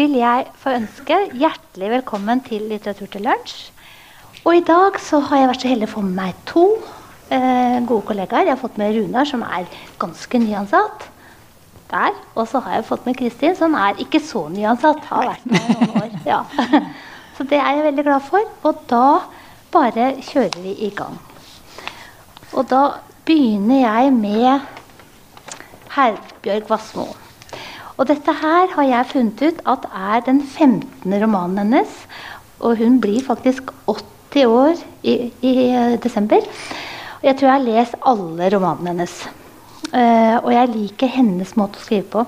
vil jeg få ønske hjertelig velkommen til Litteratur til lunsj. Og i dag så har jeg vært så heldig å få med meg to eh, gode kollegaer. Jeg har fått med Runar, som er ganske nyansatt. Der. Og så har jeg fått med Kristin, som er ikke så nyansatt. Har vært med noen år. Ja. Så det er jeg veldig glad for. Og da bare kjører vi i gang. Og da begynner jeg med Herbjørg Wassmo. Og dette her har jeg funnet ut at er den 15. romanen hennes. Og hun blir faktisk 80 år i, i desember. Og jeg tror jeg har lest alle romanene hennes. Uh, og jeg liker hennes måte å skrive på.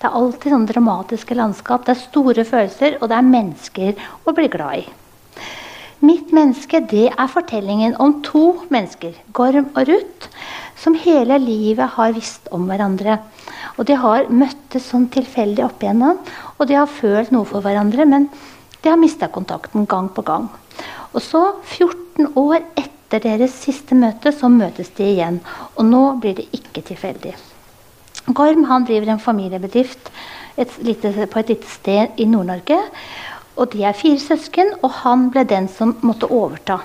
Det er alltid sånne dramatiske landskap. Det er store følelser, og det er mennesker å bli glad i. Mitt menneske det er fortellingen om to mennesker, Gorm og Ruth, som hele livet har visst om hverandre. Og de har møttes sånn tilfeldig opp igjennom, og de har følt noe for hverandre, men de har mista kontakten gang på gang. Og så, 14 år etter deres siste møte, så møtes de igjen. Og nå blir det ikke tilfeldig. Gorm han driver en familiebedrift et lite, på et lite sted i Nord-Norge. Og de er fire søsken, og han ble den som måtte overta.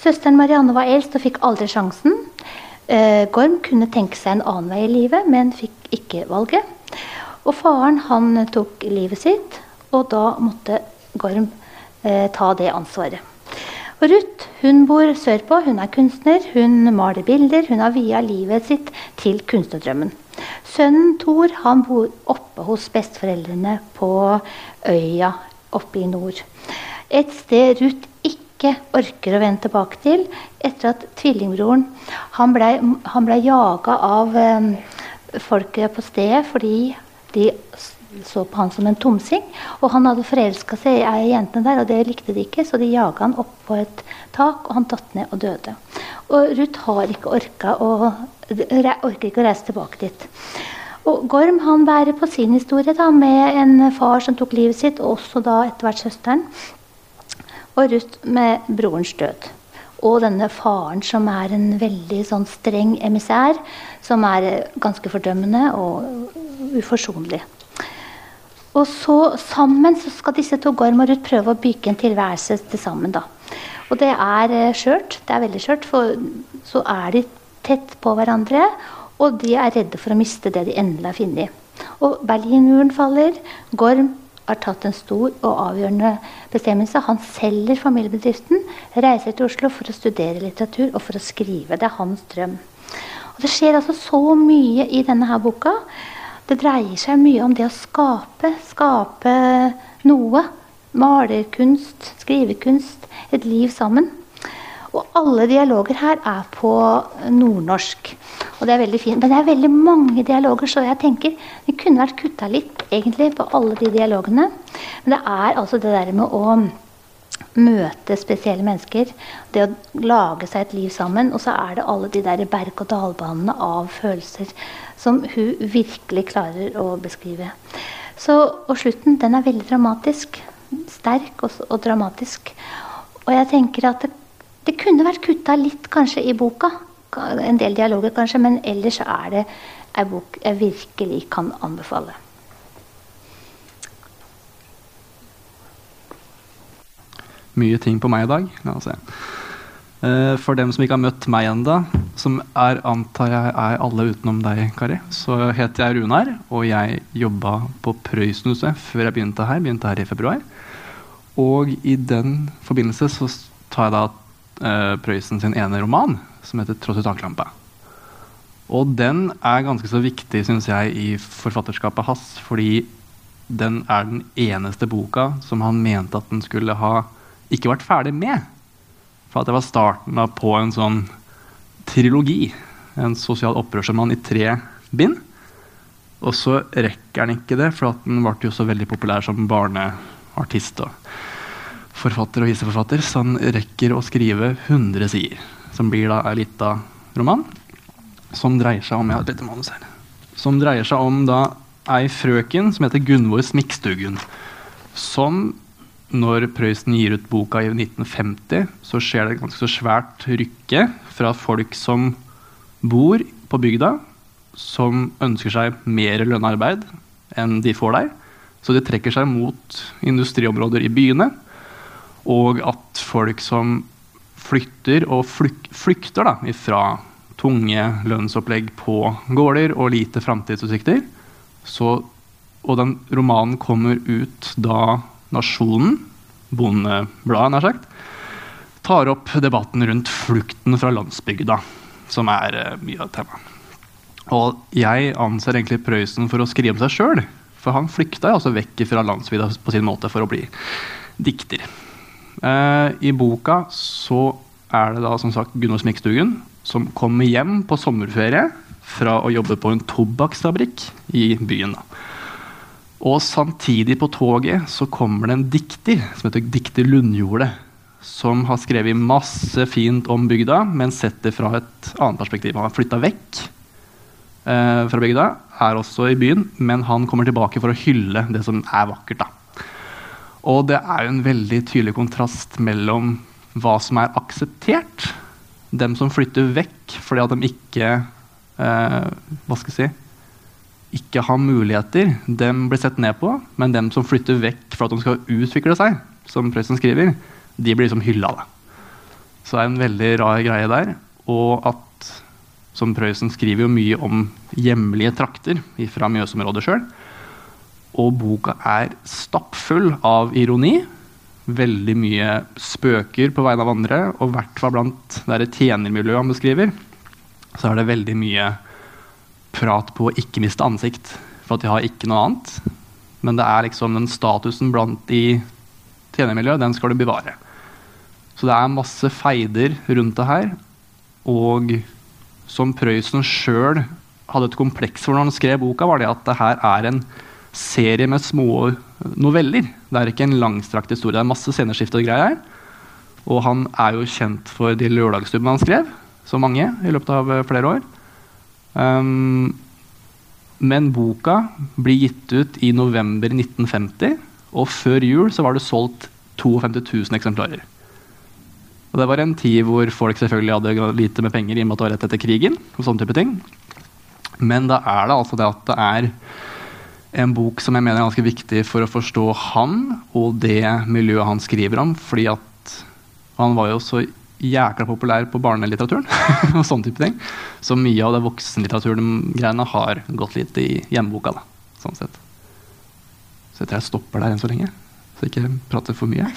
Søsteren Marianne var eldst og fikk aldri sjansen. Eh, Gorm kunne tenke seg en annen vei i livet, men fikk ikke valget. Og faren han tok livet sitt, og da måtte Gorm eh, ta det ansvaret. Og Ruth hun bor sørpå. Hun er kunstner, hun maler bilder. Hun har via livet sitt til kunstnerdrømmen. Sønnen Thor han bor oppe hos besteforeldrene på øya oppe i nord. Et sted Ruth ikke orker å vende tilbake til etter at tvillingbroren Han ble, han ble jaga av um, folket på stedet fordi de så på han som en tomsing. Og han hadde forelska seg i ei jente der, og det likte de ikke, så de jaga han opp på et tak, og han datt ned og døde. Og Ruth har ikke orka å, orker ikke å reise tilbake dit. Og Gorm han bærer på sin historie da, med en far som tok livet sitt, og også da etter hvert søsteren og Ruth med brorens død. Og denne faren som er en veldig sånn streng emissær, som er ganske fordømmende og uforsonlig. Og så sammen så skal disse to Gorm og Ruth prøve å bygge en tilværelse til sammen. da. Og det er eh, skjørt. Det er veldig skjørt, for så er de tett på hverandre, og de er redde for å miste det de endelig har funnet. Og Berlinmuren faller. Gorm har tatt en stor og avgjørende bestemmelse. Han selger familiebedriften, reiser til Oslo for å studere litteratur og for å skrive. Det er hans drøm. Og Det skjer altså så mye i denne her boka. Det dreier seg mye om det å skape. Skape noe. Malerkunst, skrivekunst, et liv sammen. Og alle dialoger her er på nordnorsk. Og det er veldig fint. Men det er veldig mange dialoger, så jeg tenker vi kunne vært kutta litt egentlig på alle de dialogene. Men det er altså det der med å møte spesielle mennesker. Det å lage seg et liv sammen. Og så er det alle de der berg-og-dal-banene av følelser som hun virkelig klarer å beskrive. Så, og slutten den er veldig dramatisk. Sterk og, og dramatisk. Og jeg tenker at det det kunne vært kutta litt kanskje i boka. En del dialoger kanskje, men ellers er det ei bok jeg virkelig kan anbefale. Mye ting på meg i dag. La oss se. Uh, for dem som ikke har møtt meg ennå, som er, antar jeg er alle utenom deg, Kari, så heter jeg Runar, og jeg jobba på Prøysenhuset før jeg begynte her. Begynte her i februar. Og i den forbindelse så tar jeg da uh, Prøysen sin ene roman, som heter 'Tross i taklampa'. Og den er ganske så viktig synes jeg, i forfatterskapet hans, fordi den er den eneste boka som han mente at den skulle ha ikke vært ferdig med. For at det var starten da på en sånn trilogi. En sosial opprørsmann i tre bind. Og så rekker han ikke det, for at den ble jo så veldig populær som barneartist. og forfatter og viseforfatter, så han rekker å skrive 100 sider. Som blir da ei lita roman som dreier seg om jeg har et lite manus her, som dreier seg om da ei frøken som heter Gunvor Smikstugun. Som når Prøysen gir ut boka i 1950, så skjer det et ganske så svært rykke fra folk som bor på bygda, som ønsker seg mer lønnearbeid enn de får der, Så de trekker seg mot industriområder i byene, og at folk som flytter og flyk, flykter da, fra tunge lønnsopplegg på gårder og lite framtidsutsikter. Og den romanen kommer ut da Nasjonen, Bondebladet nær sagt, tar opp debatten rundt flukten fra landsbygda, som er uh, mye av temaet. Og jeg anser egentlig Prøysen for å skrive om seg sjøl. For han flykta altså vekk fra landsbygda på sin måte for å bli dikter. Uh, I boka så er det da som sagt Gunnar Smikkstugen som kommer hjem på sommerferie fra å jobbe på en tobakksfabrikk i byen. da. Og samtidig på toget så kommer det en dikter som heter dikter Lundjordet. Som har skrevet masse fint om bygda, men sett det fra et annet perspektiv. Han har flytta vekk eh, fra bygda, er også i byen, men han kommer tilbake for å hylle det som er vakkert. da. Og det er en veldig tydelig kontrast mellom hva som er akseptert. Dem som flytter vekk fordi at de ikke eh, Hva skal jeg si Ikke har muligheter, dem blir sett ned på. Men dem som flytter vekk for at de skal utvikle seg, som Prøysen skriver, de blir liksom hylla. Da. Så det er en veldig rar greie der. Og at som Prøysen skriver jo mye om hjemlige trakter fra Mjøsområdet sjøl. Og boka er stappfull av ironi veldig mye spøker på vegne av andre. Og i hvert fall blant det tjenermiljøet han beskriver, så er det veldig mye prat på å ikke miste ansikt. For at de har ikke noe annet. Men det er liksom den statusen blant i tjenermiljøet, den skal du bevare. Så det er masse feider rundt det her. Og som Prøysen sjøl hadde et kompleks for når han skrev boka, var det at det her er en serie med små noveller. Det er ikke en langstrakt historie. Det er masse sceneskift og greier. Og han er jo kjent for de lørdagsstubbene han skrev, så mange, i løpet av eh, flere år. Um, men boka blir gitt ut i november 1950, og før jul så var det solgt 52 000 eksemplarer. Og Det var en tid hvor folk selvfølgelig hadde lite med penger i og med at det var rett etter krigen. og sånne type ting. Men da er det altså det at det er en bok som jeg mener er ganske viktig for å forstå han og det miljøet han skriver om. fordi at han var jo så jækla populær på barnelitteraturen. og sånne type ting. Så mye av det voksenlitteraturen-greiene har gått litt i hjemmeboka. da, sånn sett. Så jeg tror jeg stopper der enn så lenge, så jeg ikke prater for mye.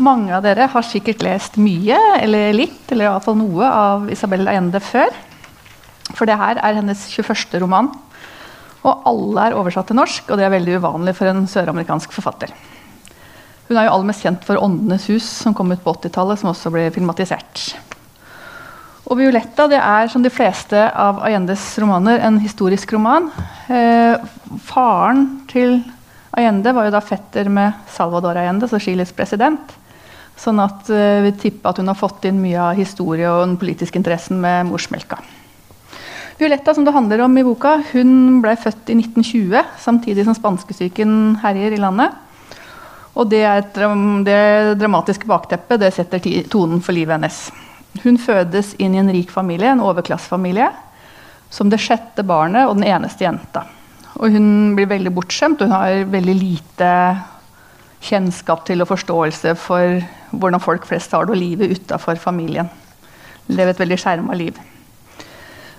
Mange av dere har sikkert lest mye, eller litt, eller iallfall noe av Isabel Allende før. For det her er hennes 21. roman. Og alle er oversatt til norsk, og det er veldig uvanlig for en søramerikansk forfatter. Hun er jo aller mest kjent for 'Åndenes hus', som kom ut på 80-tallet, som også ble filmatisert. Og 'Violetta' det er som de fleste av Allendes romaner en historisk roman. Eh, faren til Allende var jo da fetter med Salvador Allende, så Chiles president. Sånn at eh, vi tipper at hun har fått inn mye av historie og den politiske interessen med morsmelka. Violetta, som det handler om i boka, hun ble født i 1920, samtidig som spanskesyken herjer i landet. Og det, et, det dramatiske bakteppet det setter tonen for livet hennes. Hun fødes inn i en rik familie, en overklassefamilie, som det sjette barnet og den eneste jenta. Og hun blir veldig bortskjemt, og hun har veldig lite kjennskap til og forståelse for hvordan folk flest har det og livet utafor familien. Lever et veldig skjerma liv.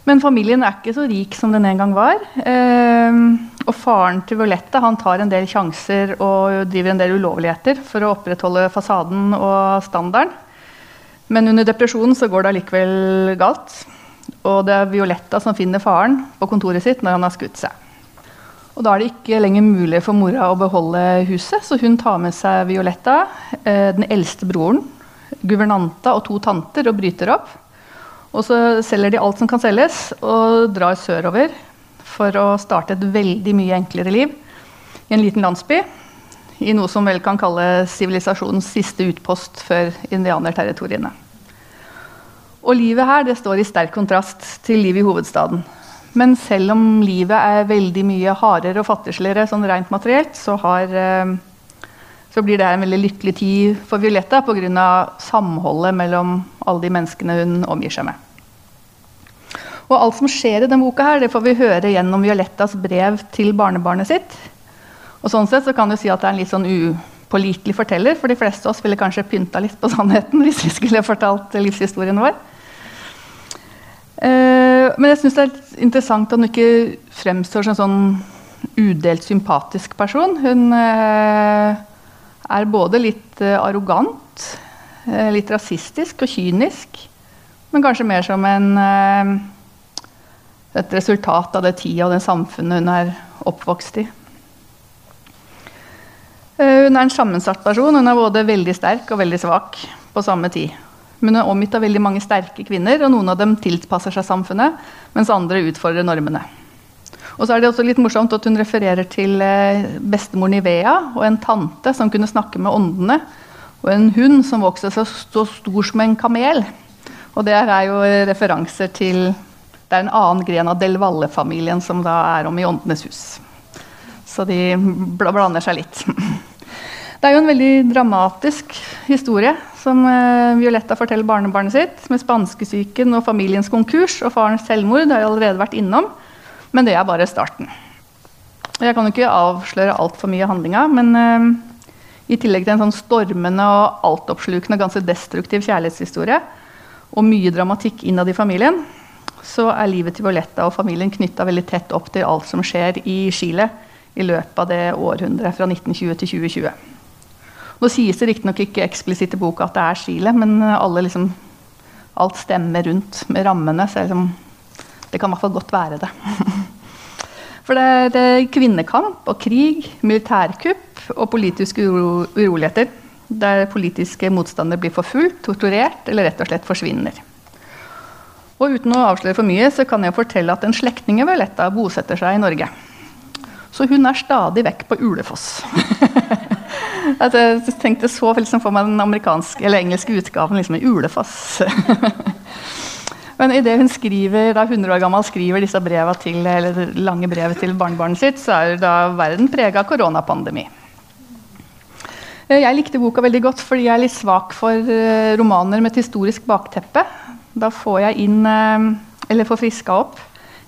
Men familien er ikke så rik som den en gang var. Eh, og faren til Violetta han tar en del sjanser og driver en del ulovligheter for å opprettholde fasaden og standarden. Men under depresjonen så går det allikevel galt. Og det er Violetta som finner faren på kontoret sitt når han har skutt seg. Og Da er det ikke lenger mulig for mora å beholde huset, så hun tar med seg Violetta, eh, den eldste broren, guvernanta og to tanter og bryter opp. Og så selger de alt som kan selges, og drar sørover for å starte et veldig mye enklere liv i en liten landsby. I noe som vel kan kalle sivilisasjonens siste utpost før indianerterritoriene. Og livet her det står i sterk kontrast til livet i hovedstaden. Men selv om livet er veldig mye hardere og fattigsligere sånn rent materielt, så, har, eh, så, blir det en veldig lykkelig tid for Violetta pga. samholdet mellom alle de menneskene hun omgir seg med. Og alt som skjer i denne boka, her, det får vi høre gjennom Violettas brev til barnebarnet sitt. Og sånn sett så kan du si at det er en litt sånn upålitelig forteller, for de fleste av oss ville kanskje pynta litt på sannheten hvis vi skulle fortalt livshistorien vår. Eh, men jeg syns det er interessant at hun ikke fremstår som en sånn udelt sympatisk person. Hun eh, er både litt eh, arrogant, litt rasistisk og kynisk, men kanskje mer som en et resultat av det tida og det samfunnet hun er oppvokst i. Eh, hun er en sammensatt person. Hun er både veldig sterk og veldig svak på samme tid. Men hun er omgitt av veldig mange sterke kvinner, og noen av dem tilpasser seg samfunnet, mens andre utfordrer normene. Og så er det også litt morsomt at Hun refererer til bestemoren bestemor Nivea og en tante som kunne snakke med åndene, og en hund som vokste seg så stor som en kamel. Og det er jo referanser til det er en annen gren av Del Valle-familien som da er om i Åndenes hus. Så de blander seg litt. Det er jo en veldig dramatisk historie som uh, Violetta forteller barnebarnet sitt, med spanskesyken og familiens konkurs og farens selvmord. Har jeg allerede vært innom, men det er bare starten. Jeg kan jo ikke avsløre altfor mye av handlinga, men uh, i tillegg til en sånn stormende og altoppslukende ganske destruktiv kjærlighetshistorie og mye dramatikk innad i familien, så er livet til Violetta og familien knytta veldig tett opp til alt som skjer i Chile i løpet av det århundret fra 1920 til 2020. Nå sies det riktignok ikke eksplisitt i boka at det er Chile, men liksom, alt stemmer rundt med rammene. Så liksom, det kan i hvert fall godt være det. For det er kvinnekamp og krig, militærkupp og politiske uro, uroligheter. Der politiske motstandere blir forfulgt, torturert eller rett og slett forsvinner. Og uten å avsløre for mye så kan jeg fortelle at en slektning av Violetta bosetter seg i Norge. Så hun er stadig vekk på Ulefoss. jeg tenkte så liksom for meg den amerikanske eller engelske utgaven liksom i Ulefoss. Men idet hun skriver, da 100 år gammel skriver disse til, lange brevet til barnebarnet sitt, så er da verden prega av koronapandemi. Jeg likte boka veldig godt fordi jeg er litt svak for eh, romaner med et historisk bakteppe. Da får jeg inn, eh, eller får friska opp,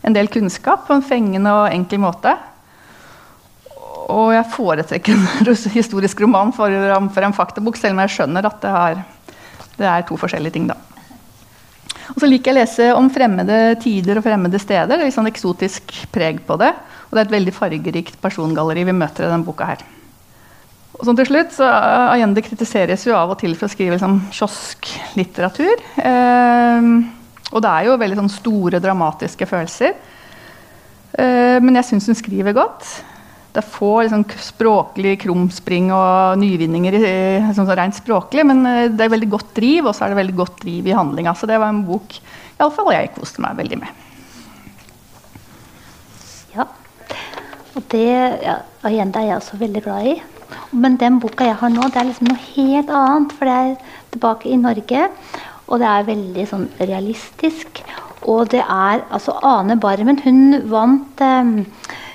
en del kunnskap på en fengende og enkel måte. Og jeg foretrekker en historisk roman for, en faktabok, selv om jeg skjønner at det er, det er to forskjellige ting. da. Og så liker jeg å lese om fremmede tider og fremmede steder. Det er litt sånn eksotisk preg på det. Og det er et veldig fargerikt persongalleri vi møter i denne boka her. Og sånn til slutt, så Allende kritiseres jo av og til for å skrive liksom, kiosklitteratur. Eh, og det er jo veldig sånn, store, dramatiske følelser. Eh, men jeg syns hun skriver godt. Det er få liksom, språklig krumspring og nyvinninger sånn, så rent språklig, men eh, det er veldig godt driv, og så er det veldig godt driv i handlinga. Så det var en bok iallfall jeg koste meg veldig med. Ja. Og det ja, Agenda er jeg også veldig glad i. Men den boka jeg har nå, det er liksom noe helt annet. For det er tilbake i Norge, og det er veldig sånn realistisk. Og det er altså Ane Barmen, hun vant eh,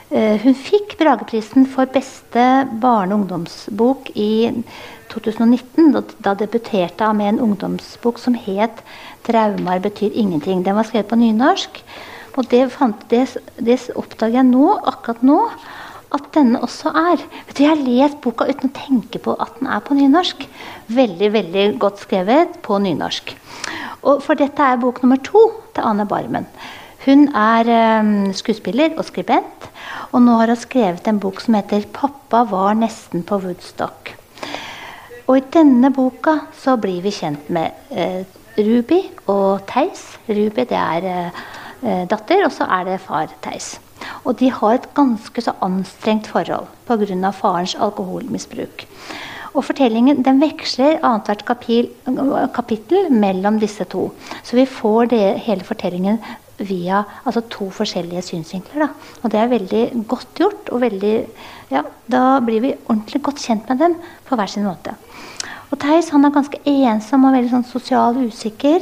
Hun fikk Brageprisen for beste barne- og ungdomsbok i 2019. Da, da debuterte hun med en ungdomsbok som het 'Traumer betyr ingenting'. Den var skrevet på nynorsk. Og det, fant, det, det oppdager jeg nå, akkurat nå at denne også er. Vet du, Jeg har lest boka uten å tenke på at den er på nynorsk. Veldig veldig godt skrevet på nynorsk. Og For dette er bok nummer to til Ane Barmen. Hun er um, skuespiller og skribent, og nå har hun skrevet en bok som heter 'Pappa var nesten på Woodstock'. Og I denne boka så blir vi kjent med eh, Ruby og Theis. Ruby det er eh, datter, og så er det far Theis. Og de har et ganske så anstrengt forhold pga. farens alkoholmisbruk. Og Fortellingen den veksler annethvert kapittel mellom disse to. Så vi får det, hele fortellingen via altså to forskjellige synsvinkler. Og det er veldig godt gjort. og veldig, ja, Da blir vi ordentlig godt kjent med dem på hver sin måte. Og Theis han er ganske ensom og veldig sånn sosial usikker.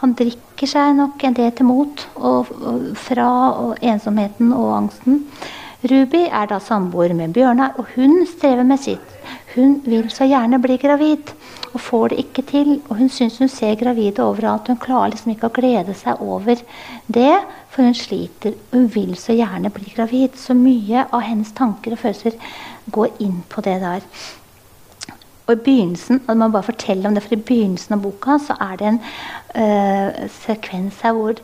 Han drikker seg nok en del til mot og, og fra og ensomheten og angsten. Ruby er da samboer med Bjørnar, og hun strever med sitt. Hun vil så gjerne bli gravid og får det ikke til. Og hun syns hun ser gravide overalt. Hun klarer liksom ikke å glede seg over det, for hun sliter. Hun vil så gjerne bli gravid. Så mye av hennes tanker og følelser går inn på det der. Og i begynnelsen, og man bare fortelle om det, for i begynnelsen av boka så er det en øh, sekvens her hvor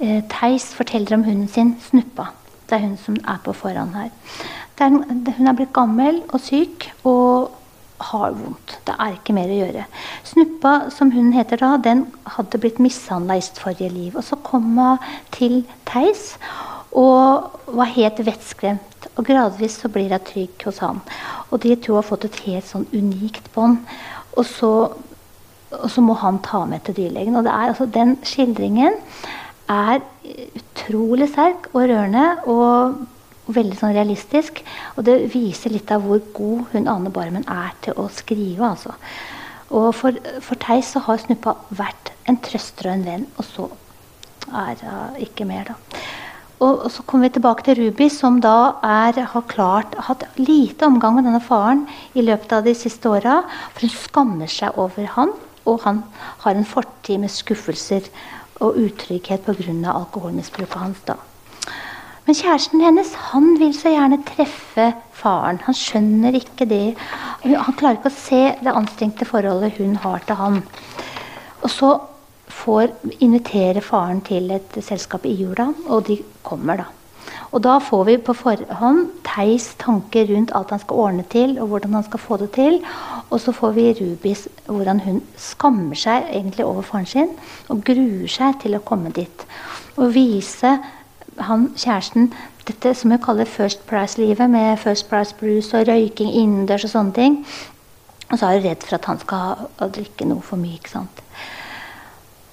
øh, Theis forteller om hunden sin, Snuppa. Det er hun som er på forhånd her. Er, hun er blitt gammel og syk og har vondt. Det er ikke mer å gjøre. Snuppa, som hunden heter da, den hadde blitt mishandla i sitt forrige liv. Og så kom hun til Theis og var helt vettskremt. Og gradvis så blir hun trygg hos han. Og de to har fått et helt sånn unikt bånd. Og så, og så må han ta med til dyrlegen. Og er altså den skildringen er utrolig sterk og rørende. og veldig sånn realistisk. Og det viser litt av hvor god hun Ane Barmen er til å skrive. altså. Og for, for Theis så har Snuppa vært en trøster og en venn, og så er hun ikke mer, da. Og, så kommer vi tilbake til Ruby, som da er, har klart, hatt lite omgang med denne faren i løpet av de siste åra. For hun skammer seg over han, og han har en fortid med skuffelser og utrygghet pga. alkoholmisbruket hans. da. Men kjæresten hennes han vil så gjerne treffe faren. Han skjønner ikke det. Han klarer ikke å se det anstrengte forholdet hun har til han. Og så får invitere faren til et selskap i jula, og de kommer, da. Og da får vi på forhånd Theis tanker rundt alt han skal ordne til, og hvordan han skal få det til. Og så får vi Rubis hvordan hun skammer seg egentlig over faren sin og gruer seg til å komme dit. Og vise han, kjæresten dette som jeg kaller First Price-livet, med First Price Blues og røyking innendørs og sånne ting. Og så er hun redd for at han skal drikke noe for mye. ikke sant?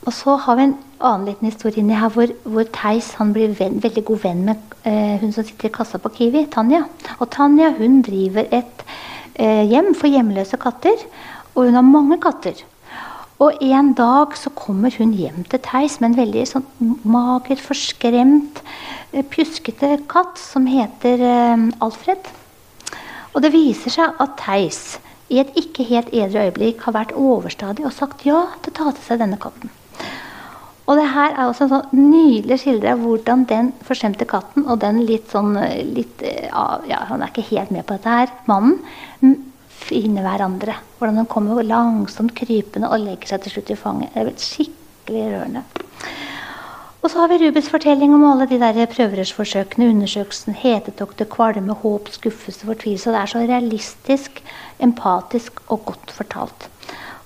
Og så har vi en annen liten historie inni her hvor, hvor Theis blir venn, veldig god venn med eh, hun som sitter i kassa på Kiwi, Tanja. Og Tanja hun driver et eh, hjem for hjemløse katter. Og hun har mange katter. Og en dag så kommer hun hjem til Theis med en veldig sånn mager, forskremt, eh, pjuskete katt som heter eh, Alfred. Og det viser seg at Theis i et ikke helt edru øyeblikk har vært overstadig og sagt ja til å ta til seg denne katten. Og det her er også en sånn nydelig skildre av hvordan den forskjemte katten og den litt sånn eh, litt, ja, Han er ikke helt med på dette her, mannen Finner hverandre. Hvordan de kommer langsomt krypende og legger seg til slutt i fanget. Det er skikkelig rørende. Og så har vi Rubens fortelling om alle de der prøverørsforsøkene, undersøkelsen, hetetokter, kvalme, håp, skuffelse, fortvilelse. Det er så realistisk, empatisk og godt fortalt.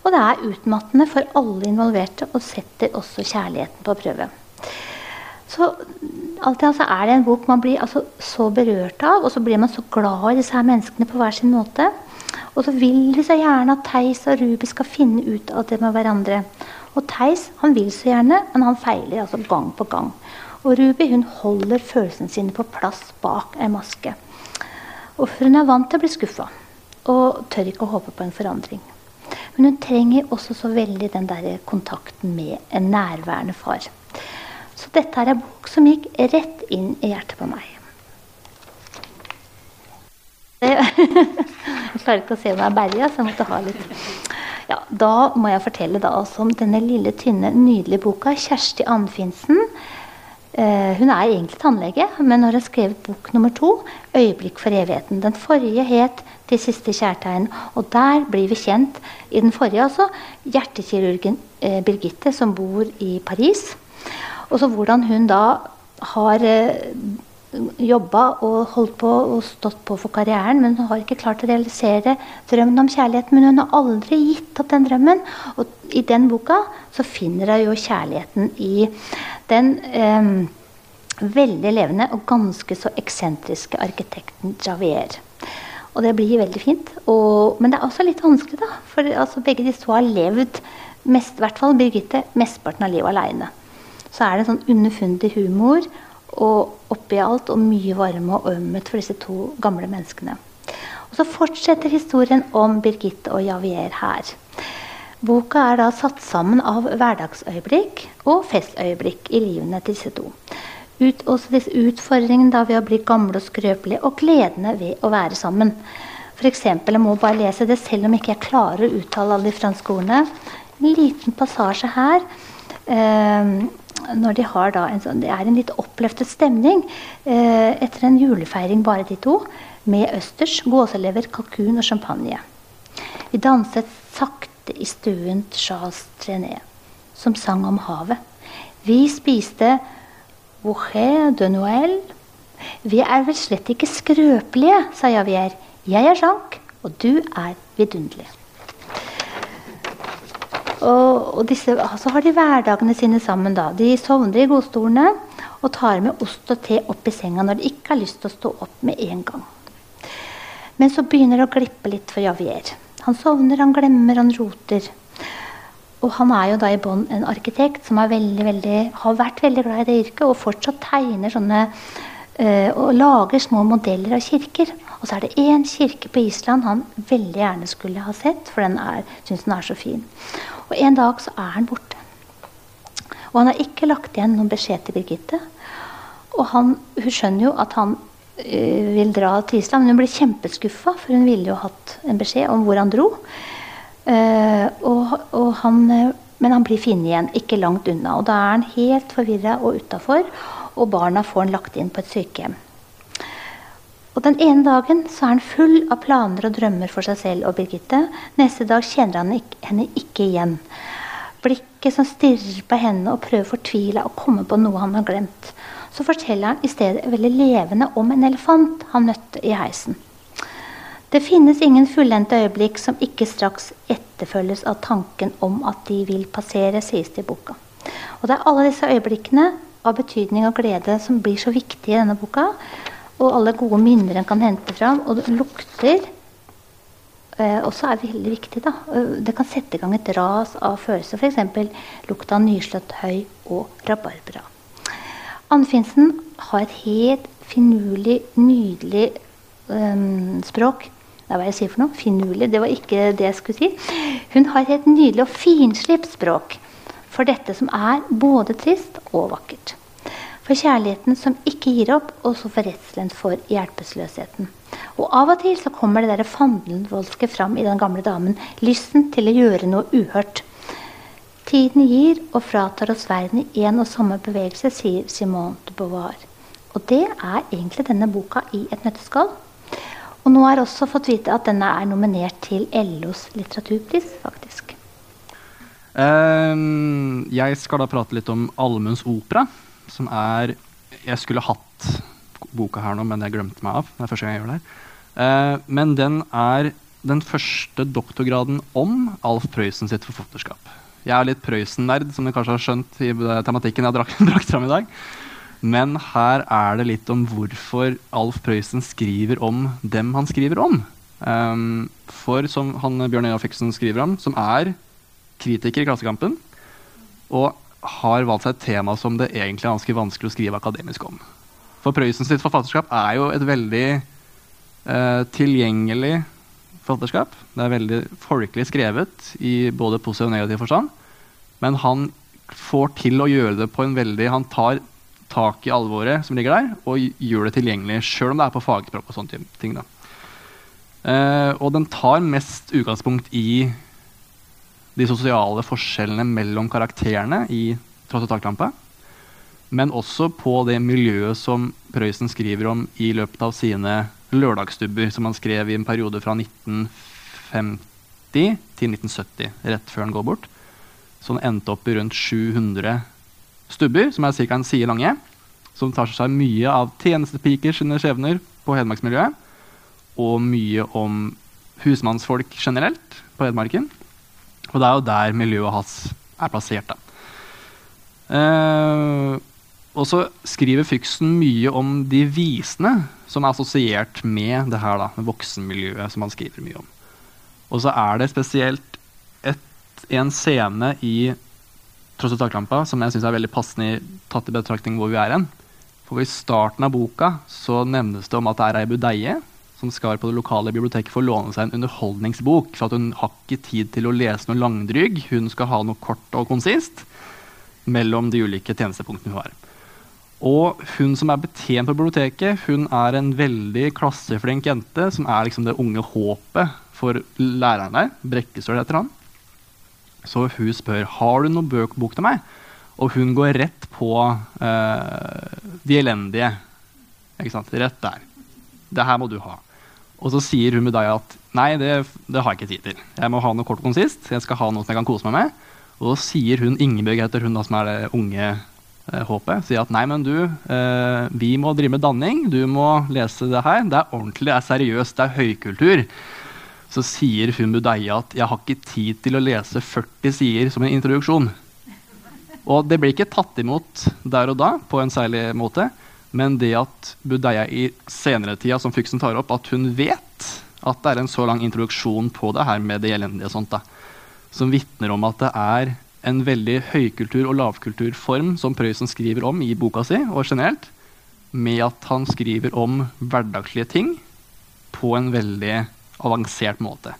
Og det er utmattende for alle involverte og setter også kjærligheten på prøve. Så alt altså er det en bok man blir altså så berørt av, og så blir man så glad i disse her menneskene på hver sin måte. Og så vil vi så gjerne at Theis og Ruby skal finne ut av det med hverandre. Og Theis han vil så gjerne, men han feiler altså gang på gang. Og Ruby hun holder følelsene sine på plass bak ei maske. Og hun er vant til å bli skuffa og tør ikke å håpe på en forandring. Men hun trenger også så veldig den der kontakten med en nærværende far. Så dette er en bok som gikk rett inn i hjertet på meg. jeg klarer ikke å se meg berga, så jeg måtte ha litt ja, Da må jeg fortelle da om denne lille, tynne, nydelige boka. Kjersti Anfinsen. Eh, hun er egentlig tannlege, men har skrevet bok nummer to, 'Øyeblikk for evigheten'. Den forrige het 'De siste kjærtegn'. Og der blir vi kjent, i den forrige altså, hjertekirurgen eh, Birgitte, som bor i Paris. Og så hvordan hun da har eh, jobba og holdt på og stått på for karrieren, men hun har ikke klart å realisere drømmen om kjærlighet. Men hun har aldri gitt opp den drømmen. Og i den boka så finner hun jo kjærligheten i den eh, veldig levende og ganske så eksentriske arkitekten Javier. Og det blir veldig fint. Og, men det er også litt vanskelig, da. For altså, begge disse to har levd, mest, i hvert fall Birgitte, mesteparten av livet aleine. Så er det en sånn underfundig humor og oppi alt og mye varme og ømhet for disse to gamle menneskene. Og Så fortsetter historien om Birgitte og Javier her. Boka er da satt sammen av hverdagsøyeblikk og festøyeblikk i livene til disse to. Ut, også disse utfordringene da ved å bli gamle og skrøpelige, og gledene ved å være sammen. F.eks. jeg må bare lese det selv om ikke jeg klarer å uttale alle de franske ordene. En liten passasje her. Eh, når de har da en sånn, Det er en litt oppløftet stemning eh, etter en julefeiring, bare de to, med østers, gåselever, kalkun og champagne. Vi danset sakte i stuen til Charles Trenet, som sang om havet. Vi spiste Boucher de Noël. Vi er vel slett ikke skrøpelige, sa Javier. Jeg er Jank, og du er vidunderlig. Og, og disse, så har de hverdagene sine sammen. da. De sovner i godstolene og tar med ost og te opp i senga når de ikke har lyst til å stå opp med en gang. Men så begynner det å glippe litt for Javier. Han sovner, han glemmer, han roter. Og han er jo da i bånn en arkitekt som veldig, veldig, har vært veldig glad i det yrket og fortsatt tegner sånne øh, og lager små modeller av kirker. Og så er det én kirke på Island han veldig gjerne skulle ha sett, for den syns den er så fin. Og en dag så er han borte. Og han har ikke lagt igjen noen beskjed til Birgitte. Og han, hun skjønner jo at han uh, vil dra til Island, men hun blir kjempeskuffa, for hun ville jo hatt en beskjed om hvor han dro. Uh, og, og han, men han blir funnet igjen, ikke langt unna. Og da er han helt forvirra og utafor, og barna får han lagt inn på et sykehjem. Og Den ene dagen så er han full av planer og drømmer for seg selv og Birgitte. Neste dag kjenner han ikke, henne ikke igjen. Blikket som stirrer på henne og prøver fortvila å komme på noe han har glemt. Så forteller han i stedet veldig levende om en elefant han møtte i heisen. Det finnes ingen fullendte øyeblikk som ikke straks etterfølges av tanken om at de vil passere, sies det i boka. Og det er alle disse øyeblikkene av betydning og glede som blir så viktige i denne boka, og alle gode minner en kan hente fram. Og det lukter eh, også er veldig viktig. Da. Eh, det kan sette i gang et ras av følelser. F.eks. lukta av nyslått høy og rabarbra. Anne Finsen har et helt finurlig, nydelig eh, språk. Det er hva jeg sier for noe. Finurlig. Det var ikke det jeg skulle si. Hun har et helt nydelig og finslipt språk for dette som er både trist og vakkert. For kjærligheten som ikke gir opp, og så for redselen for hjelpeløsheten. Og av og til så kommer det der fandelvoldske fram i den gamle damen. Lysten til å gjøre noe uhørt. Tiden gir og fratar oss verden i én og samme bevegelse, sier Simone de Beauvoir. Og det er egentlig denne boka i et nøtteskall. Og nå har jeg også fått vite at denne er nominert til LOs litteraturpris, faktisk. Um, jeg skal da prate litt om allmuens opera som er Jeg skulle hatt boka her nå, men jeg glemte meg av. Det er første gang jeg gjør det. Uh, men den er den første doktorgraden om Alf Prøysen sitt forfatterskap. Jeg er litt Prøysen-nerd, som du kanskje har skjønt i tematikken jeg drakk, drakk fram i dag. Men her er det litt om hvorfor Alf Prøysen skriver om dem han skriver om. Um, for som han Bjørn Øya Fiksen skriver om, som er kritiker i Klassekampen, og har valgt seg et tema som det egentlig er ganske vanskelig å skrive akademisk om. For Prøysen sitt forfatterskap er jo et veldig eh, tilgjengelig forfatterskap. Det er veldig folkelig skrevet i både positiv og negativ forstand. Men han får til å gjøre det på en veldig Han tar tak i alvoret som ligger der, og gjør det tilgjengelig, sjøl om det er på fagspråk og sånne ting. Eh, og den tar mest utgangspunkt i de sosiale forskjellene mellom karakterene i Tross og taklampe. Men også på det miljøet som Prøysen skriver om i løpet av sine lørdagsstubber, som han skrev i en periode fra 1950 til 1970, rett før han går bort. Så han endte opp i rundt 700 stubber, som er ca. en side lange. Som tar seg mye av tjenestepiker sine skjebner på hedmarksmiljøet. Og mye om husmannsfolk generelt på Hedmarken. Og det er jo der miljøet hans er plassert. Eh, og så skriver Fyksen mye om de visene som er assosiert med det her da, med voksenmiljøet. som han skriver mye om. Og så er det spesielt et, en scene i Tross taklampa som jeg syns er veldig passende tatt i betraktning hvor vi er hen. For I starten av boka så nevnes det om at det er ei budeie som skal på det lokale biblioteket få låne seg en underholdningsbok. For at hun har ikke tid til å lese noe langdrygg. Hun skal ha noe kort og konsist mellom de ulike tjenestepunktene hun har. Og hun som er betjent på biblioteket, hun er en veldig klasseflink jente som er liksom det unge håpet for læreren der. Brekkestøl heter han. Så hun spør har du noen bøkbok til meg. Og hun går rett på eh, de elendige. Ikke sant? Rett der. Det her må du ha. Og så sier hun deg at nei, det, det, har jeg ikke tid til. Jeg må ha noe kort og konsist. Jeg skal ha noe som jeg kan kose meg med. Og så sier hun Ingebjørg heter hun da, som er det unge eh, håpet, sier at nei, men du, eh, vi må drive med danning. Du må lese det her. Det er ordentlig, det er seriøst, det er høykultur. Så sier hun Mudaya at jeg har ikke tid til å lese 40 sider som en introduksjon. Og det blir ikke tatt imot der og da på en særlig måte. Men det at Budeia i senere tida, som Fyksen tar opp, at hun vet at det er en så lang introduksjon på det her med det elendige og sånt, da, som vitner om at det er en veldig høykultur- og lavkulturform som Prøysen skriver om i boka si, og generelt, med at han skriver om hverdagslige ting på en veldig avansert måte.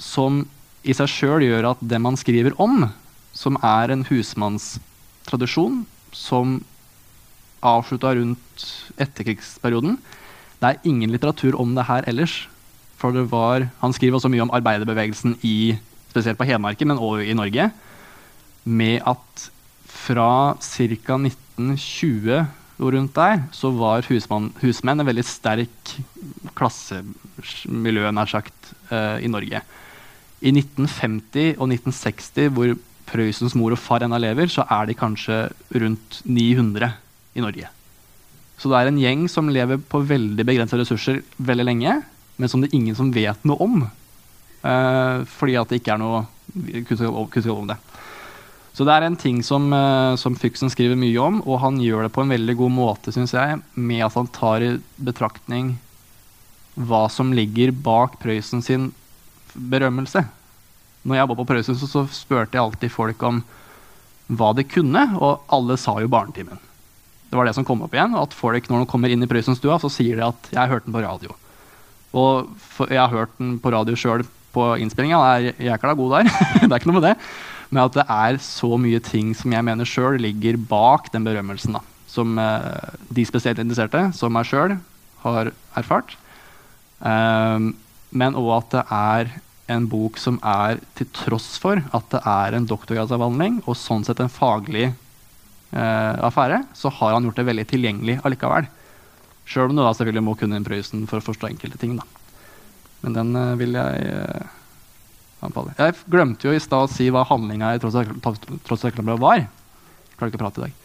Som i seg sjøl gjør at det man skriver om, som er en husmannstradisjon som avslutta rundt etterkrigsperioden Det er ingen litteratur om det her ellers. For det var, Han skriver også mye om arbeiderbevegelsen i spesielt på Hedmarken, men også i Norge, med at fra ca. 1920 og rundt der så var husmann, husmenn en veldig sterk klassemiljø nær sagt, uh, i Norge. I 1950 og 1960, hvor Prøysens mor og far ennå lever, så er de kanskje rundt 900 i Norge. Så det er en gjeng som lever på veldig begrensa ressurser veldig lenge, men som det er ingen som vet noe om. Uh, fordi at det ikke er noe kunnskap om det. Så det er en ting som, uh, som Fyksen skriver mye om, og han gjør det på en veldig god måte, syns jeg, med at han tar i betraktning hva som ligger bak Prøysen sin berømmelse. Når jeg var på Prøysen, så, så spurte jeg alltid folk om hva de kunne, og alle sa jo Barnetimen. Det var det som kom opp igjen. at folk når de kommer inn i Prøysenstua, så sier de at 'jeg hørte den på radio'. Og jeg har hørt den på radio sjøl på innspillinga. Er jækla god der. det er ikke noe med det. Men at det er så mye ting som jeg mener sjøl ligger bak den berømmelsen. da. Som eh, de spesielt interesserte, som meg sjøl, har erfart. Um, men òg at det er en bok som er til tross for at det er en doktorgradsavhandling og sånn sett en faglig affære, så har han gjort det veldig tilgjengelig allikevel. Sjøl om du da selvfølgelig må kunne Prøysen for å forstå enkelte ting. da. Men den uh, vil jeg uh, anbefale. Jeg glemte jo i stad å si hva handlinga i Tross reklamebrevet var. Klarer ikke å prate i dag.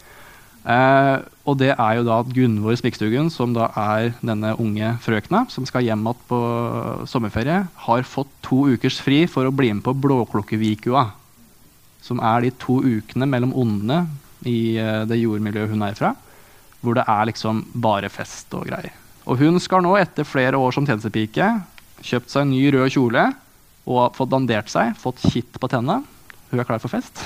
Eh, og det er jo da at Gunvor Spikstugen, som da er denne unge frøkna som skal hjem igjen på sommerferie, har fått to ukers fri for å bli med på Blåklokkevikua. Som er de to ukene mellom ondene i uh, det jordmiljøet hun er fra. Hvor det er liksom bare fest og greier. Og hun skal nå, etter flere år som tjenestepike, kjøpt seg en ny rød kjole og fått dandert seg, fått kitt på tennene. Hun er klar for fest.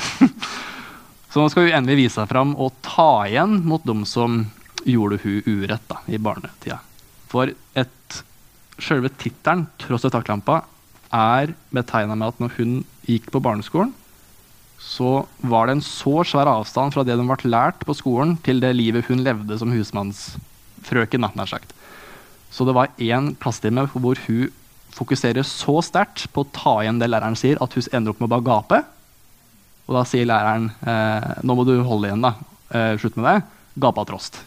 så nå skal hun endelig vise seg fram og ta igjen mot dem som gjorde hun urett da, i barnetida. For et, selve tittelen, 'Tross av taklampa', er betegna med at når hun gikk på barneskolen, så var det en så svær avstand fra det de ble lært på skolen, til det livet hun levde som husmannsfrøken. nær sagt. Så det var én klassetime hvor hun fokuserer så sterkt på å ta igjen det læreren sier, at hun ender opp med å bare gape. Og da sier læreren eh, nå må du holde igjen, da. Eh, slutt med det. Gapatrost.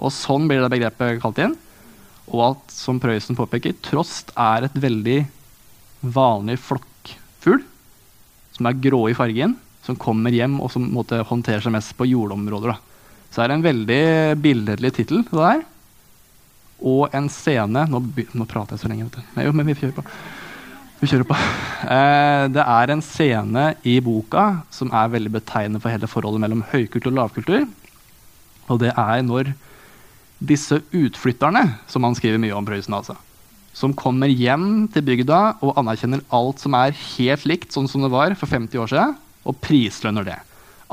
Og sånn blir det begrepet kalt inn. Og at, som Prøysen påpeker, trost er et veldig vanlig flokkfugl. Som er grå i fargen, som kommer hjem og som måtte håndtere seg mest på jordområder. Da. Så det er en veldig billedlig tittel. det og en scene Nå, nå prater jeg så lenge. Nei, jo, men vi kjører på. Vi kjører på. Eh, det er en scene i boka som er veldig betegnende for hele forholdet mellom høykultur og lavkultur. Og det er når disse utflytterne, som han skriver mye om Prøysen, altså, som kommer hjem til bygda og anerkjenner alt som er helt likt sånn som det var for 50 år siden, og prislønner det.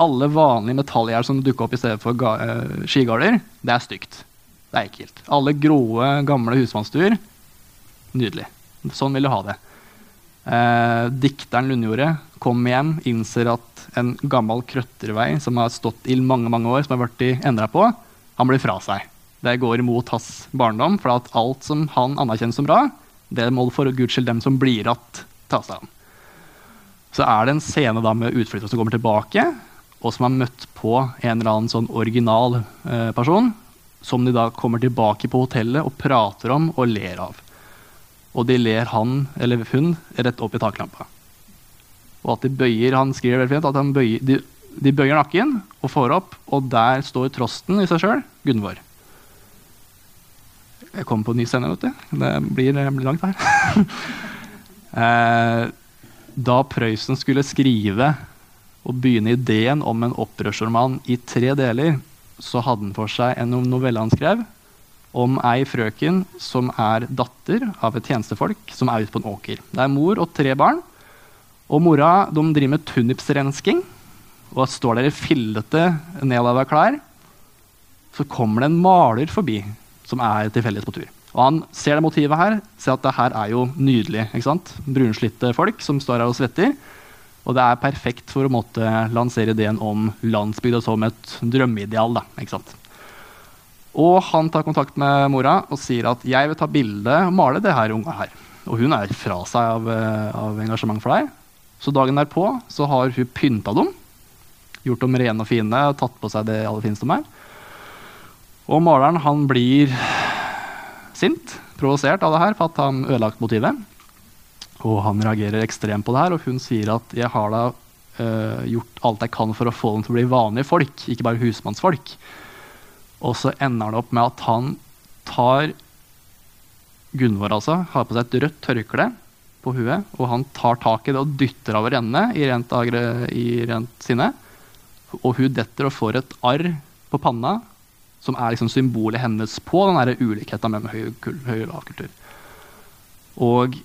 Alle vanlige metallgjerd som dukker opp i stedet for uh, skigarder, det er stygt. Det er ekkelt. Alle gråe, gamle husmannsstuer. Nydelig. Sånn vil du ha det. Eh, dikteren Lundjordet kommer hjem, innser at en gammel krøttervei som har stått i mange mange år, som har blitt endra på, han blir fra seg. Det går imot hans barndom, for at alt som han anerkjenner som bra, det må for guds skyld dem som blir igjen, ta seg av. Så er det en scene da med utflyttere som kommer tilbake, og som har møtt på en eller annen sånn original eh, person, som de da kommer tilbake på hotellet og prater om og ler av. Og de ler han eller hun rett opp i taklampa. Og at de bøyer Han skriver veldig fint at bøyer, de, de, bøyer nakken og får opp, og der står trosten i seg sjøl, Gunvor. Jeg kommer på en ny scene, vet du. Det blir, blir langt her. eh, da Prøysen skulle skrive og begynne ideen om en opprørsroman i tre deler, så hadde han for seg en novelle han skrev om ei frøken som er datter av et tjenestefolk som er ute på en åker. Det er mor og tre barn. Og mora de driver med tunipsrensking og står der i fillete, nedlava klær. Så kommer det en maler forbi som er tilfeldigvis på tur. Og Han ser det motivet her, ser at det her er jo nydelig. ikke sant? Brunslitte folk som står her og svetter. Og det er perfekt for å måtte lansere ideen om landsbygda som et drømmeideal. Da, ikke sant? Og han tar kontakt med mora og sier at 'jeg vil ta bilde og male det her unga her'. Og hun er fra seg av, eh, av engasjement for deg. Så dagen derpå så har hun pynta dem. Gjort dem rene og fine tatt på seg det aller fineste de er. Og maleren han blir sint, provosert av det her, for at han ødelagt motivet. Og han reagerer ekstremt på det her, og hun sier at jeg har da uh, gjort alt jeg kan for å få dem til å bli vanlige folk, ikke bare husmannsfolk. Og så ender det opp med at han tar Gunvor altså, har på seg et rødt tørkle på huet, og han tar tak i det og dytter over ende i rent, i rent sinne. Og hun detter og får et arr på panna som er liksom symbolet hennes på den ulikheten mellom høy, høy og lav kultur. Og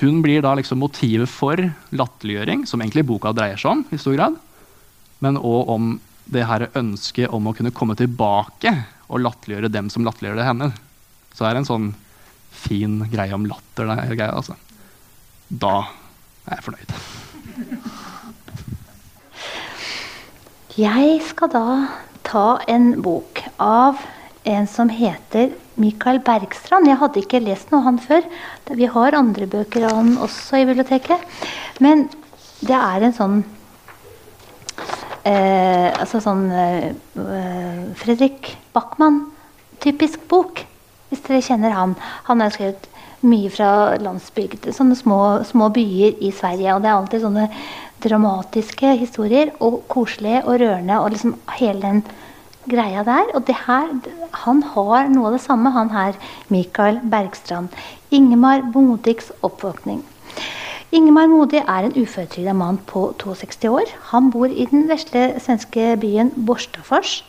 hun blir da liksom motivet for latterliggjøring, som egentlig boka dreier seg om, i stor grad, men òg om det her ønsket om å kunne komme tilbake og latterliggjøre dem som latterliggjør det henne. Så det er en sånn fin greie om latter. Der, greie, altså. Da er jeg fornøyd. Jeg skal da ta en bok av en som heter Mikael Bergstrand. Jeg hadde ikke lest noe av han før. Vi har andre bøker av han også i biblioteket. Men det er en sånn eh, altså sånn eh, Fredrik Backman-typisk bok, hvis dere kjenner han. Han har skrevet mye fra landsbygd, sånne små, små, byer i Sverige. Og det er alltid sånne dramatiske historier, og koselige og rørende. og liksom hele den greia der. Og det her, han har noe av det samme, han her, Mikael Bergstrand. Ingemar Modigs oppvåkning. Ingemar Modig er en uføretrygda mann på 62 år. Han bor i den vesle svenske byen Borstafors.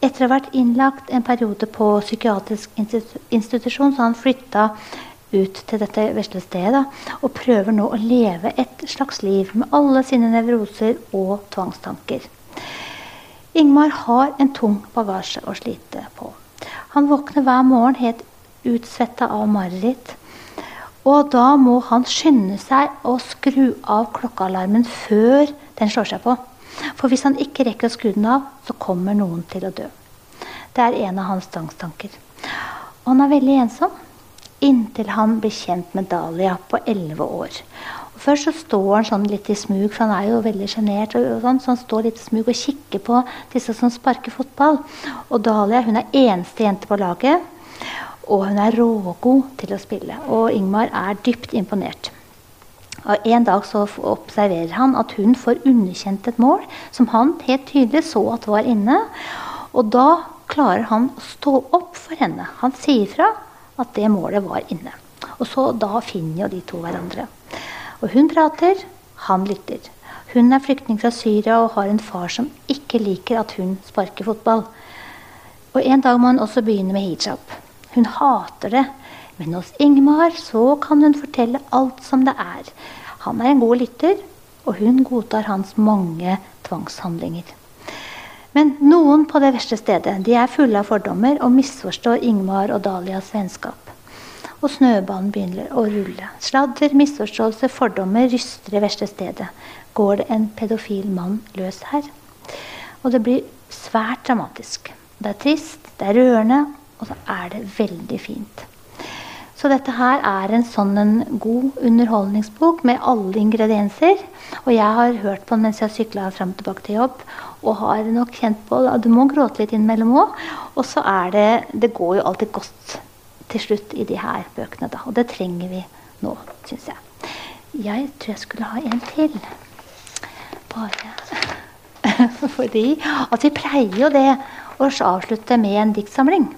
Etter å ha vært innlagt en periode på psykiatrisk institusjon, så han flytta ut til dette vesle stedet og prøver nå å leve et slags liv med alle sine nevroser og tvangstanker. Ingmar har en tung bagasje å slite på. Han våkner hver morgen helt utsvetta av mareritt. Og da må han skynde seg å skru av klokkealarmen før den slår seg på. For hvis han ikke rekker å skru den av, så kommer noen til å dø. Det er en av hans tvangstanker. Og han er veldig ensom inntil han blir kjent med Dahlia på 11 år. Først så står han sånn litt i smug, for han er jo veldig sjenert. Sånn, så han står litt i smug og kikker på disse som sparker fotball. Og Dahlia hun er eneste jente på laget. Og hun er rågod til å spille. Og Ingmar er dypt imponert. Og En dag så observerer han at hun får underkjent et mål som han helt tydelig så at var inne. Og da klarer han å stå opp for henne. Han sier fra at det målet var inne. Og så Da finner jo de to hverandre. Og hun prater, han lytter. Hun er flyktning fra Syria og har en far som ikke liker at hun sparker fotball. Og En dag må hun også begynne med hijab. Hun hater det. Men hos Ingmar så kan hun fortelle alt som det er. Han er en god lytter, og hun godtar hans mange tvangshandlinger. Men noen på det verste stedet de er fulle av fordommer og misforstår Ingmar og Dalias vennskap. Og snøbanen begynner å rulle. Sladder, misforståelse, fordommer ryster i verste stedet. Går det en pedofil mann løs her? Og det blir svært dramatisk. Det er trist, det er rørende, og så er det veldig fint. Så dette her er en sånn en god underholdningsbok med alle ingredienser. Og jeg har hørt på den mens jeg sykla fram og tilbake til jobb. Og har nok kjent på at du må gråte litt innimellom òg. Og så er det Det går jo alltid godt til slutt i de her bøkene, da. Og det trenger vi nå, syns jeg. Jeg tror jeg skulle ha en til. Bare fordi at vi pleier jo det å avslutte med en diktsamling.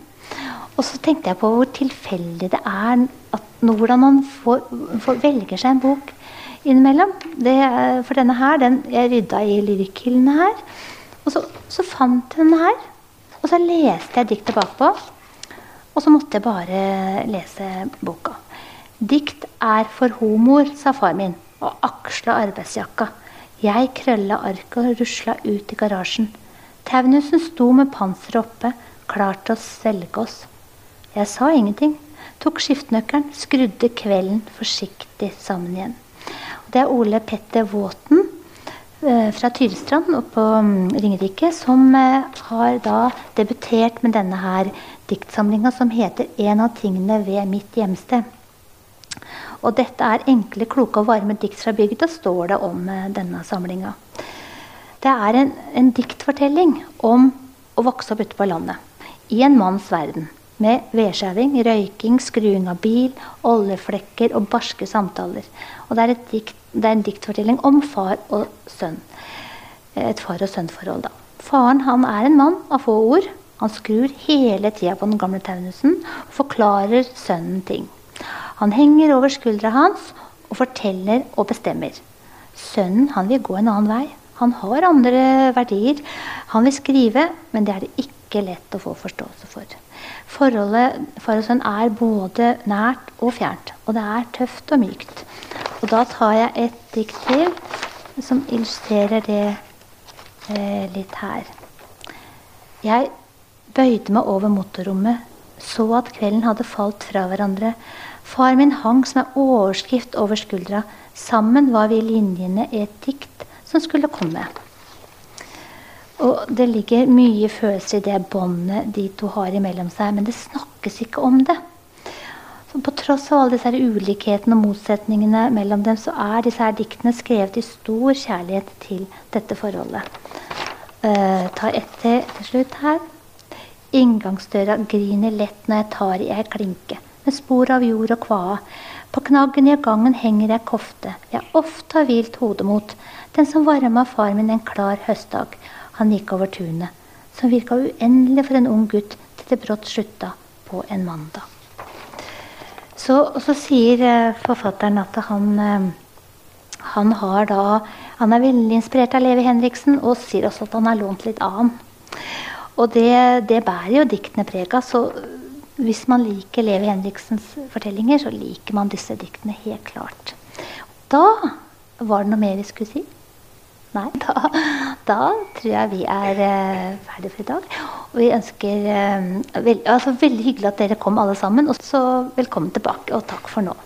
Og så tenkte jeg på hvor tilfeldig det er at, hvordan man får, får velger seg en bok innimellom. Det, for denne her, den, Jeg rydda i lyrikkhyllene her. Og så, så, fant jeg denne her. Og så leste jeg diktet bakpå. Og så måtte jeg bare lese boka. Dikt er for homoer, sa far min og aksla arbeidsjakka. Jeg krølla arket og rusla ut i garasjen. Taunusen sto med panseret oppe, klar til å svelge oss. Jeg sa ingenting. Tok skiftenøkkelen, skrudde kvelden forsiktig sammen igjen. Det er Ole Petter Våten eh, fra Tyrestrand på um, Ringerike som eh, har da debutert med denne her diktsamlinga som heter 'En av tingene ved mitt hjemsted'. Og dette er enkle, kloke og varme dikt fra bygda, står det om eh, denne samlinga. Det er en, en diktfortelling om å vokse opp ute på landet. I en manns verden med vedskjæring, røyking, skruing av bil, oljeflekker og barske samtaler. Og det er, dikt, det er, en diktfortelling om far og sønn. Et far og sønn-forhold, da. Faren han er en mann av få ord. Han skrur hele tida på den gamle taunusen og forklarer sønnen ting. Han henger over skuldra hans og forteller og bestemmer. Sønnen han vil gå en annen vei. Han har andre verdier. Han vil skrive, men det er det ikke lett å få forståelse for. Forholdet far og sønn er både nært og fjernt. Og det er tøft og mykt. Og da tar jeg et dikt til som illustrerer det eh, litt her. Jeg bøyde meg over motorrommet, så at kvelden hadde falt fra hverandre. Far min hang som en overskrift over skuldra. Sammen var vi linjene i et dikt som skulle komme. Og det ligger mye følelser i det båndet de to har imellom seg, men det snakkes ikke om det. Så på tross av alle disse ulikhetene og motsetningene mellom dem, så er disse her diktene skrevet i stor kjærlighet til dette forholdet. Uh, tar ett til, slutt her. Inngangsdøra griner lett når jeg tar i ei klinke, med spor av jord og kvae. På knaggen i gangen henger ei kofte jeg ofte har hvilt hodet mot, den som varma far min en klar høstdag han gikk over tunet, som virka uendelig for en ung gutt til det brått slutta på en mandag. Så, så sier eh, forfatteren at han, eh, han, da, han er veldig inspirert av Levi Henriksen, og sier også at han har lånt litt av. Og det, det bærer jo diktene preg av. Så hvis man liker Levi Henriksens fortellinger, så liker man disse diktene helt klart. Da var det noe mer vi skulle si. Nei, da, da, tror jeg vi er eh, ferdige for i dag. Og vi ønsker eh, veld, altså, Veldig hyggelig at dere kom alle sammen. Og så velkommen tilbake, og takk for nå.